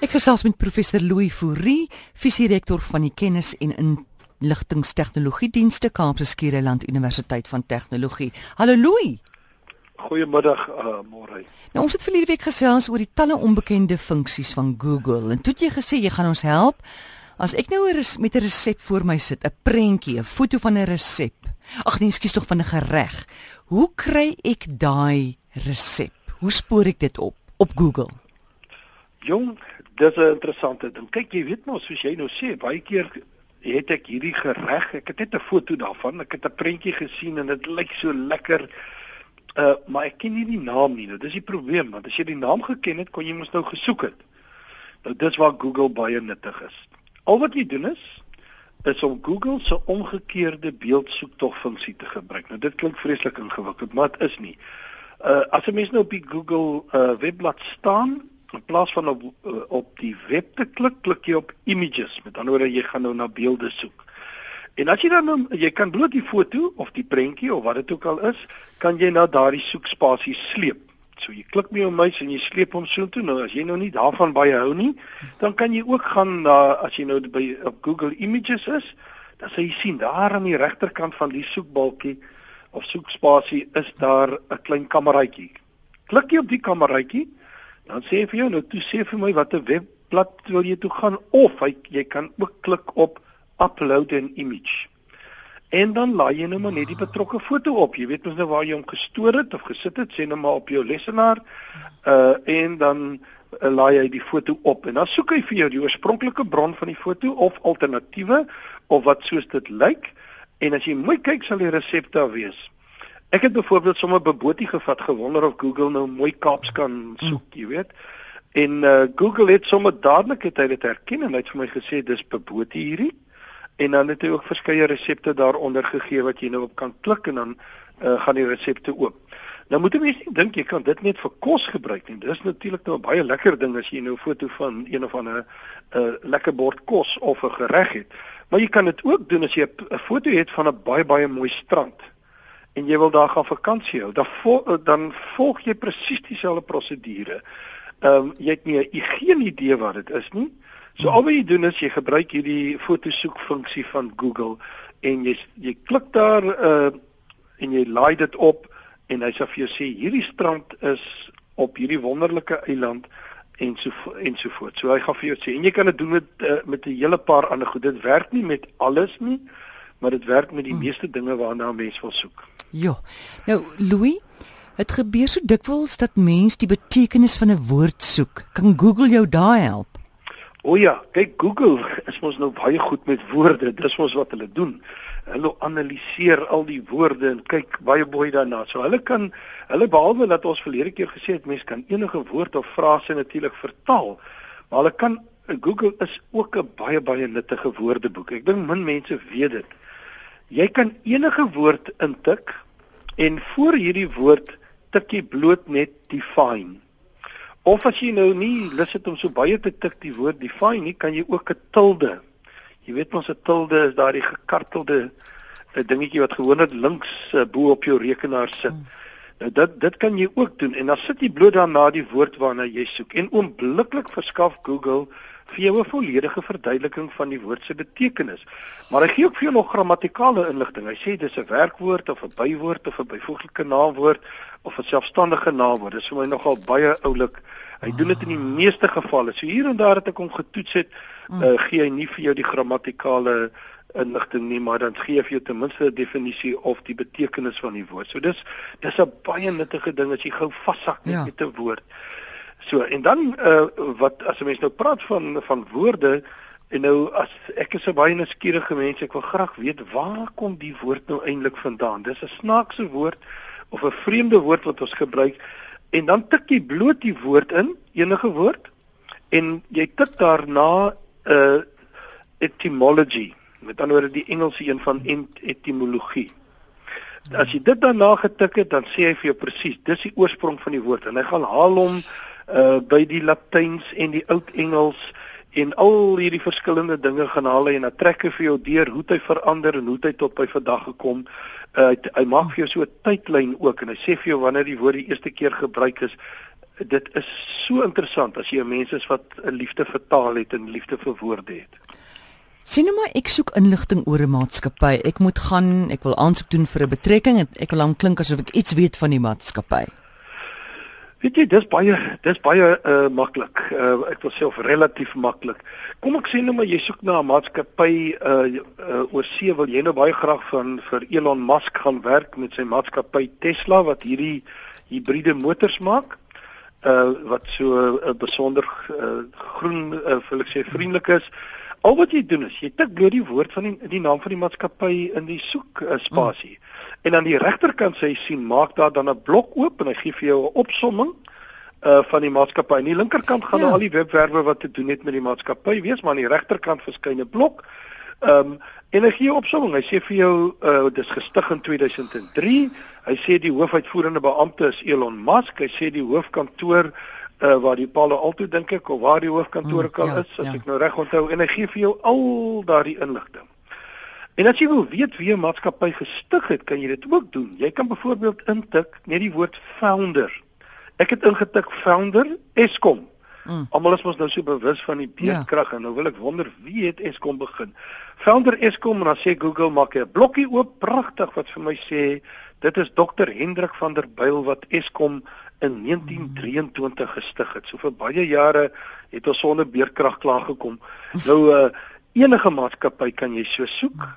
Ek gesels met professor Louis Fourie, visierektor van die Kennis en Inligtingstegnologie Dienste Kaapse Skiereiland Universiteit van Tegnologie. Hallo Louis. Goeiemiddag, uh, môre. Nou ons het verlede week gesels oor die talle onbekende funksies van Google en toe het jy gesê jy gaan ons help as ek nou met 'n resep voor my sit, 'n prentjie, 'n foto van 'n resep. Ag nee, skuis tog van 'n gereg. Hoe kry ek daai resep? Hoe spoor ek dit op op Google? Jong, dis 'n interessante ding. Kyk, jy weet mos soos jy nou sê, baie keer het ek hierdie gereg, ek het net 'n foto daarvan, ek het 'n prentjie gesien en dit lyk so lekker. Uh, maar ek ken nie die naam nie. Nou, dis die probleem, want as jy die naam geken het, kon jy mos nou gesoek het. Nou dis waar Google baie nuttig is. Al wat jy doen is is om Google se omgekeerde beeldsoektog funksie te gebruik. Nou dit klink vreeslik ingewikkeld, maar dit is nie. Uh as 'n mens nou op die Google uh webblad staan, in plaas van op uh, op die web te klik, klik jy op images. Met ander woorde, jy gaan nou na beelde soek. En as jy dan nou, jy kan bloot die foto of die prentjie of wat dit ook al is, kan jy na daardie soekspasie sleep. So jy klik met jou muis en jy sleep hom so toe. Nou as jy nou nie daarvan baie hou nie, dan kan jy ook gaan na as jy nou by op Google Images is, dan sal jy sien daar aan die regterkant van die soekbalkie of soekspasie is daar 'n klein kameraitjie. Klik jy op die kameraitjie, dan sê hy vir jou nou toe sê vir my watter webblad wil jy toe gaan of hy, jy kan ook klik op upload an image. En dan laai jy nou maar net die betrokke foto op. Jy weet mos nou waar jy hom gestoor het of gesit het, sê nou maar op jou lesenaar. Uh en dan uh, laai hy die foto op en dan soek hy vir jou die oorspronklike bron van die foto of alternatiewe of wat soos dit lyk. En as jy mooi kyk sal die resep daar wees. Ek het byvoorbeeld sommer bebotie gevat gewonder of Google nou mooi Kaaps kan soek, jy weet. En uh, Google het sommer dadelik het hy dit herken en hy het vir my gesê dis bebotie hierdie. En dan het hy ook verskeie resepte daaronder gegee wat jy nou op kan klik en dan uh, gaan die resepte oop. Nou moet jy mens nie dink jy kan dit net vir kos gebruik nie. Dis natuurlik nou 'n baie lekker ding as jy nou 'n foto van een of ander 'n uh, lekker bord kos of 'n gereg het. Maar jy kan dit ook doen as jy 'n foto het van 'n baie baie mooi strand en jy wil daar gaan vakansie hou, dan dan volg jy presies dieselfde prosedure. Ehm um, jy het nie 'n geen idee wat dit is nie. So al wat jy doen is jy gebruik hierdie fotosoek funksie van Google en jy jy klik daar uh en jy laai dit op en hy sê vir jou sê hierdie strand is op hierdie wonderlike eiland en so en so voort. So hy gaan vir jou sê en jy kan dit doen met uh, met 'n hele paar ander goed. Dit werk nie met alles nie, maar dit werk met die hmm. meeste dinge waarna 'n mens wil soek. Ja. Nou Louis, dit gebeur so dikwels dat mense die betekenis van 'n woord soek. Kan Google jou daai help? O ja, kyk Google is mos nou baie goed met woorde. Dis mos wat hulle doen. Hulle analiseer al die woorde en kyk baie mooi daarna. So hulle kan hulle behalwe dat ons verlede keer gesê het mense kan enige woord of frase natuurlik vertaal, maar hulle kan Google is ook 'n baie baie nuttige woordeboek. Ek dink min mense weet dit. Jy kan enige woord intik en voor hierdie woord tik jy bloot net define. Of as jy nou nie lus het om so baie te tik die woord define nie, kan jy ook 'n tilde. Jy weet mos 'n tilde is daardie gekartelde 'n dingetjie wat gewoonlik links uh, bo op jou rekenaar sit. Hmm. Nou dit dit kan jy ook doen en dan sit jy bloot dan na die woord waarna jy soek en oombliklik verskaf Google vir jou 'n volledige verduideliking van die woord se betekenis. Maar hy gee ook vir jou nog grammatikale inligting. Hy sê dis 'n werkwoord of 'n bywoord of 'n byvoeglike naamwoord of 'n selfstandige naamwoord. Dis vir my nogal baie oulik. Hy doen dit in die meeste gevalle. So hier en daar het ek hom getoets het, uh, gee hy nie vir jou die grammatikale inligting nie, maar dan gee hy vir jou ten minste 'n definisie of die betekenis van die woord. So dis dis 'n baie nuttige ding as jy gou vassak net ja. met 'n woord. So en dan uh, wat as 'n mens nou praat van van woorde en nou as ek is 'n baie nuuskierige mens, ek wil graag weet waar kom die woord nou eintlik vandaan? Dis 'n snaakse woord of 'n vreemde woord wat ons gebruik en dan tik jy bloot die woord in, enige woord en jy tik daarna 'n uh, eh, etymology, met ander woorde die Engelse een van etimologie. As jy dit daarna getik het, dan sê hy vir jou presies, dis die oorsprong van die woord en hy gaan haal hom uh by die Latyns en die Oud Engels en al hierdie verskillende dinge gaan haal en dan trek hy vir jou deur hoe hy verander en hoe hy tot by vandag gekom. Uh hy maak vir jou so 'n tydlyn ook en hy sê vir jou wanneer die woord die eerste keer gebruik is dit is so interessant as jy 'n mens is wat 'n liefde vir taal het en liefde vir woorde het. Sien nou maar ek soek inligting oor 'n maatskappy. Ek moet gaan, ek wil aansoek doen vir 'n betrekking en ek wil dan klink asof ek iets weet van die maatskappy. Weet jy, dis baie dis baie uh maklik. Uh ek wil sê of relatief maklik. Kom ek sê nou maar jy soek na 'n maatskappy uh, uh oor see wil jy nou baie graag van vir Elon Musk gaan werk met sy maatskappy Tesla wat hierdie hibriede motors maak uh wat so 'n uh, besonder uh, groen uh, wil ek sê vriendelik is. Al wat jy doen is jy tik bloot die woord van die die naam van die maatskappy in die soek uh, spasie. Mm. En aan die regterkant sê hy sien maak daar dan 'n blok oop en hy gee vir jou 'n opsomming uh van die maatskappy. Aan die linkerkant gaan ja. al die webwerwe wat te doen het met die maatskappy wees, maar aan die regterkant verskyn 'n blok. Ehm um, en hy gee opsomming. Hy sê vir jou uh dis gestig in 2003 Hy sê die hoofuitvoerende beampte is Elon Musk. Hy sê die hoofkantoor uh, waar die Palo Alto dink ek of waar die hoofkantoor mm, kan ja, is, as ja. ek nou reg onthou en hy gee vir jou al daardie inligting. En as jy wil weet wie 'n maatskappy gestig het, kan jy dit ook doen. Jy kan byvoorbeeld intik net die woord founder. Ek het ingetik founder Eskom. Mm. Almal is mos nou so bewus van die beerdkrag ja. en nou wil ek wonder wie het Eskom begin. Founder Eskom en dan sê Google maak 'n blokkie oop pragtig wat vir my sê Dit is Dr Hendrik van der Byl wat Eskom in 1923 gestig het. So vir baie jare het ons sonder beerkrag klaar gekom. Nou uh, enige maatskappy kan jy so soek.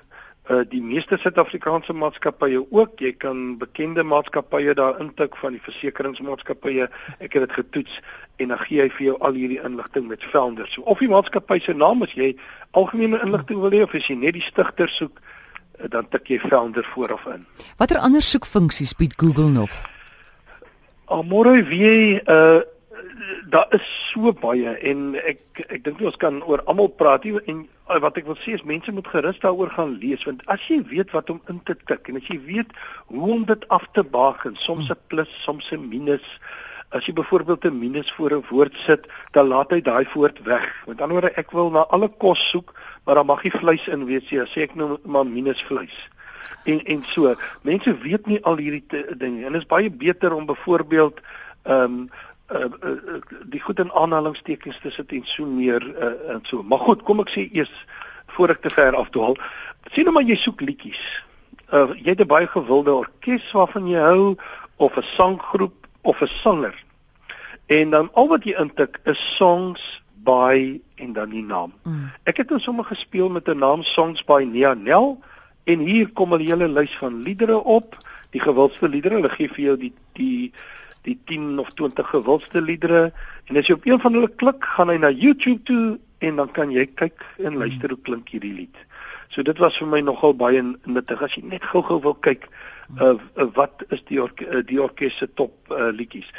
Uh, die meeste Suid-Afrikaanse maatskappye ook. Jy kan bekende maatskappye daar intik van die versekeringsmaatskappye. Ek het dit getoets en dan gee hy vir jou al hierdie inligting met velders. So of die maatskappy se naam as jy algemene inligting wil hê of as jy net die stigter soek, dan tik jy founder vooraf in. Watter ander soekfunksies bied Google nog? Almore wie uh daar is so baie en ek ek dink ons kan oor almal praat hier en uh, wat ek wil sê is mense moet gerus daaroor gaan lees want as jy weet wat om in te tik en as jy weet hoe om dit af te baken, soms 'n plus, soms 'n minus, As jy byvoorbeeld 'n minus voor 'n woord sit, dan laat hy daai woord weg. Met ander woorde, ek wil na alle kos soek, maar dan mag nie vleis in wees nie. Sê ek nou maar minus vleis. En en so, mense weet nie al hierdie dinge en dit is baie beter om byvoorbeeld ehm um, uh, uh, die goed in aanhalingstekens te sit en so meer uh, en so. Maar goed, kom ek sê eers voor ek te ver afdwaal. Sien nou maar jy soek liedjies. Uh, jy het 'n baie gewilde orkes waarvan jy hou of 'n sanggroep of 'n sanger. En dan al wat jy intik is songs by en dan die naam. Mm. Ek het nou sommer gespeel met 'n naam songs by Nia Nel en hier kom 'n hele lys van liedere op, die gewildste liedere. Hulle gee vir jou die die die 10 of 20 gewildste liedere en as jy op een van hulle klik, gaan hy na YouTube toe en dan kan jy kyk en luister hoe klink hierdie lied. So dit was vir my nogal baie nuttig as jy net gou-gou wil kyk uh, uh, wat is die orke, uh, die orkes se top uh, liedjies.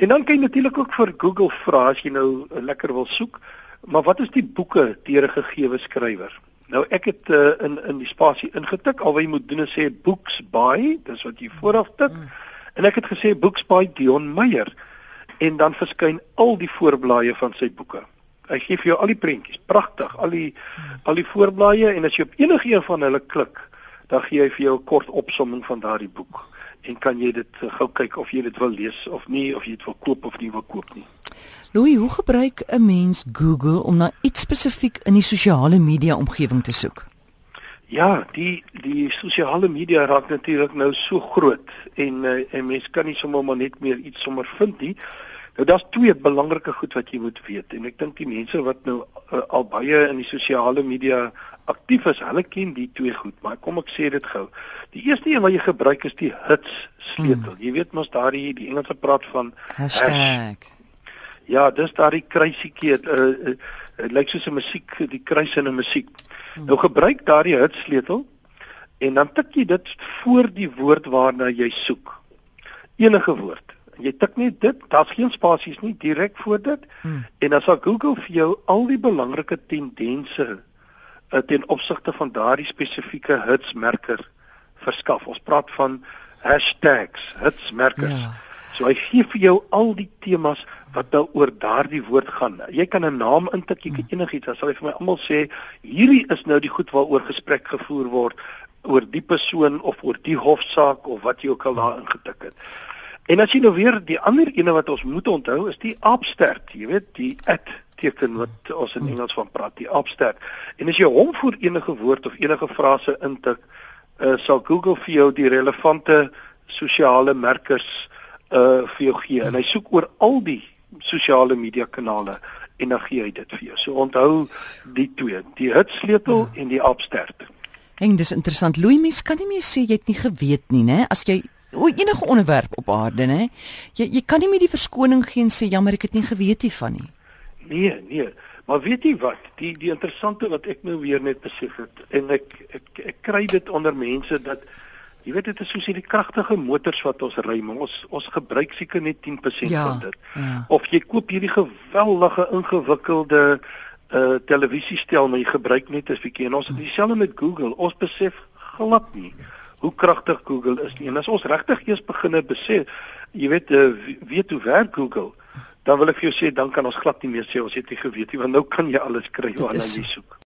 En dan kan jy natuurlik ook vir Google vra as jy nou uh, lekker wil soek, maar wat is die boeke deur 'n gegeewe skrywer? Nou ek het uh, in in die spasie ingetik al wat jy moet doen is sê books by, dis wat jy vooraf tik. Mm. En ek het gesê books by Dion Meyer en dan verskyn al die voorblaaie van sy boeke. Hy gee vir jou al die prentjies, pragtig, al die mm. al die voorblaaie en as jy op enige een van hulle klik, dan gee hy vir jou 'n kort opsomming van daardie boek en kan jy dit uh, gou kyk of jy dit wil lees of nie of jy dit wil koop of nie wil koop nie. Louis, hoe gebruik 'n mens Google om na iets spesifiek in die sosiale media omgewing te soek? Ja, die die sosiale media raak natuurlik nou so groot en uh, en mens kan nie sommer maar net meer iets sommer vind nie. Nou daar's twee belangrike goed wat jy moet weet en ek dink die mense wat nou uh, al baie in die sosiale media aktief is, hulle ken die twee goed, maar kom ek sê dit gou. Die eerste een wat jy gebruik is die hits sleutel. Hmm. Jy weet mos daardie die Engelse praat van hashtag. Hash. Ja, dis daardie kruisietjie. Dit uh, uh, uh, lyk soos 'n musiek, die kruis in 'n musiek. Hmm. Nou gebruik daardie hits sleutel en dan tik jy dit voor die woord waarna jy soek. Enige woord. Jy tik net dit, daar's geen spasies nie direk voor dit. Hmm. En dan sal Google vir jou al die belangrike tendense uh, ten opsigte van daardie spesifieke hitsmerker verskaf. Ons praat van hashtags, hitsmerkers. Ja. So hy gee vir jou al die temas wat nou oor daardie woord gaan. Jy kan 'n naam intik, jy kan hmm. enigiets, dan sal hy vir my almal sê, hierdie is nou die goed waaroor gesprek gevoer word oor die persoon of oor die hofsaak of wat jy ook al daar ingetik het. En as jy nou weer die ander ene wat ons moet onthou is die abstert, jy weet, die at teken wat ons in Engels van praat, die abstert. En as jy hom voor enige woord of enige frase intik, uh, sal Google vir jou die relevante sosiale merkers uh vir jou gee. En hy soek oor al die sosiale media kanale en dan gee hy dit vir jou. So onthou die twee, die hitsleutel ja. en die abstert. En dis interessant. Louis, mens kan nie meer sê jy het nie geweet nie, né? As jy o enige onderwerp op aarde, né? Jy jy kan nie meer die verskoning gee en sê jammer ek het nie geweet hiervan nie. Nee, nee. Maar weet jy wat? Die die interessante wat ek nou weer net besef het en ek ek, ek, ek kry dit onder mense dat jy weet dit is soos hierdie kragtige motors wat ons ry, maar ons ons gebruik seker net 10% ja, van dit. Ja. Of jy koop hierdie geweldige ingewikkelde uh televisiestel maar jy gebruik net 'n bietjie en ons het dieselfde met Google. Ons besef glad nie hoe kragtig Google is nie. En as ons regtig eers begine besef, jy weet uh, weet hoe werk Google, dan wil ek vir jou sê dan kan ons glad nie meer sê ons het nie geweet nie want nou kan jy alles kry wat jy soek.